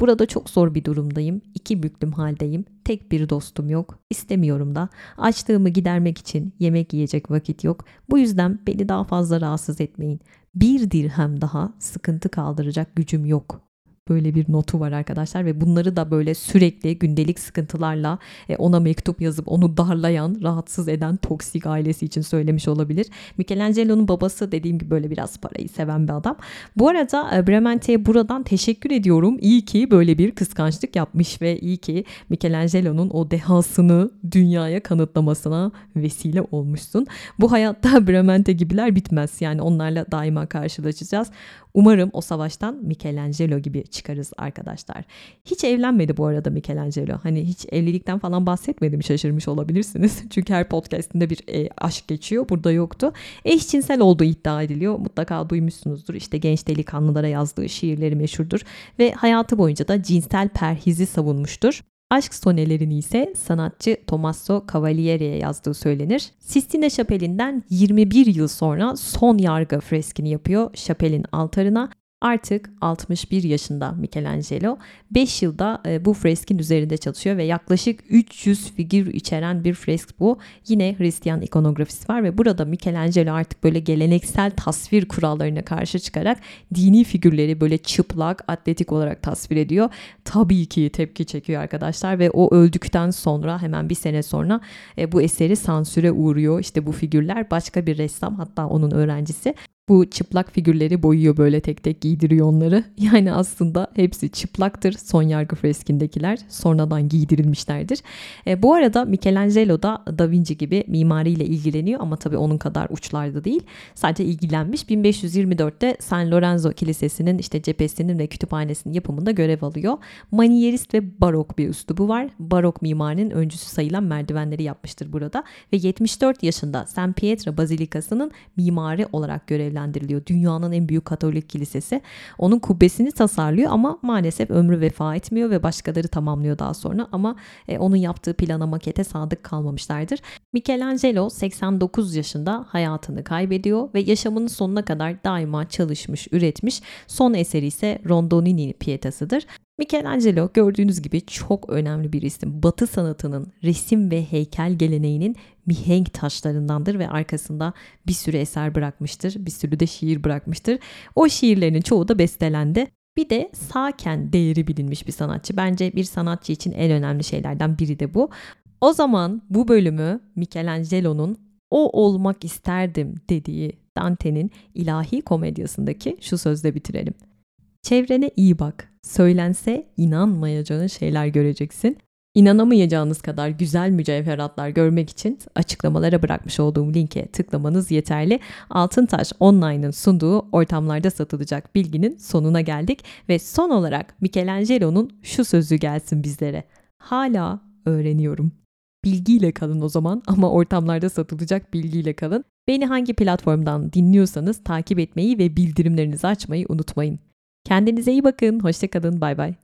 Burada çok zor bir durumdayım. İki büklüm haldeyim. Tek bir dostum yok. İstemiyorum da. Açlığımı gidermek için yemek yiyecek vakit yok. Bu yüzden beni daha fazla rahatsız etmeyin. Bir dirhem daha sıkıntı kaldıracak gücüm yok. Böyle bir notu var arkadaşlar ve bunları da böyle sürekli gündelik sıkıntılarla e, ona mektup yazıp onu darlayan, rahatsız eden toksik ailesi için söylemiş olabilir. Michelangelo'nun babası dediğim gibi böyle biraz parayı seven bir adam. Bu arada e, Bremente'ye buradan teşekkür ediyorum. İyi ki böyle bir kıskançlık yapmış ve iyi ki Michelangelo'nun o dehasını dünyaya kanıtlamasına vesile olmuşsun. Bu hayatta (laughs) Bremente gibiler bitmez. Yani onlarla daima karşılaşacağız. Umarım o savaştan Michelangelo gibi çıkarız arkadaşlar. Hiç evlenmedi bu arada Michelangelo. Hani hiç evlilikten falan bahsetmedim şaşırmış olabilirsiniz. (laughs) Çünkü her podcastinde bir e, aşk geçiyor. Burada yoktu. Eşcinsel olduğu iddia ediliyor. Mutlaka duymuşsunuzdur. İşte genç delikanlılara yazdığı şiirleri meşhurdur. Ve hayatı boyunca da cinsel perhizi savunmuştur. Aşk sonelerini ise sanatçı Tommaso Cavalieri'ye yazdığı söylenir. Sistine Şapeli'nden 21 yıl sonra son yargı freskini yapıyor Şapel'in altarına Artık 61 yaşında Michelangelo 5 yılda e, bu freskin üzerinde çalışıyor ve yaklaşık 300 figür içeren bir fresk bu. Yine Hristiyan ikonografisi var ve burada Michelangelo artık böyle geleneksel tasvir kurallarına karşı çıkarak dini figürleri böyle çıplak, atletik olarak tasvir ediyor. Tabii ki tepki çekiyor arkadaşlar ve o öldükten sonra hemen bir sene sonra e, bu eseri sansüre uğruyor. İşte bu figürler başka bir ressam hatta onun öğrencisi bu çıplak figürleri boyuyor böyle tek tek giydiriyor onları. (laughs) Yani aslında hepsi çıplaktır son yargı freskindekiler. Sonradan giydirilmişlerdir. E, bu arada Michelangelo da Da Vinci gibi mimariyle ilgileniyor ama tabii onun kadar uçlarda değil. Sadece ilgilenmiş. 1524'te San Lorenzo Kilisesi'nin işte cephesinin ve kütüphanesinin yapımında görev alıyor. Manierist ve barok bir üslubu var. Barok mimarinin öncüsü sayılan merdivenleri yapmıştır burada. Ve 74 yaşında San Pietro Bazilikası'nın mimari olarak görevlendiriliyor görevlendiriliyor. Dünyanın en büyük Katolik kilisesi. Onun kubbesini tasarlıyor ama maalesef ömrü vefa etmiyor ve başkaları tamamlıyor daha sonra ama e, onun yaptığı plana makete sadık kalmamışlardır. Michelangelo 89 yaşında hayatını kaybediyor ve yaşamının sonuna kadar daima çalışmış, üretmiş. Son eseri ise Rondonini Pietası'dır. Michelangelo gördüğünüz gibi çok önemli bir isim. Batı sanatının resim ve heykel geleneğinin mihenk taşlarındandır ve arkasında bir sürü eser bırakmıştır. Bir sürü de şiir bırakmıştır. O şiirlerin çoğu da bestelendi. Bir de sağken değeri bilinmiş bir sanatçı. Bence bir sanatçı için en önemli şeylerden biri de bu. O zaman bu bölümü Michelangelo'nun o olmak isterdim dediği Dante'nin ilahi komedyasındaki şu sözle bitirelim. Çevrene iyi bak. Söylense inanmayacağın şeyler göreceksin. İnanamayacağınız kadar güzel mücevheratlar görmek için açıklamalara bırakmış olduğum linke tıklamanız yeterli. Altıntaş Online'ın sunduğu ortamlarda satılacak bilginin sonuna geldik ve son olarak Michelangelo'nun şu sözü gelsin bizlere. Hala öğreniyorum. Bilgiyle kalın o zaman ama ortamlarda satılacak bilgiyle kalın. Beni hangi platformdan dinliyorsanız takip etmeyi ve bildirimlerinizi açmayı unutmayın. Kendinize iyi bakın. Hoşçakalın. Bay bay.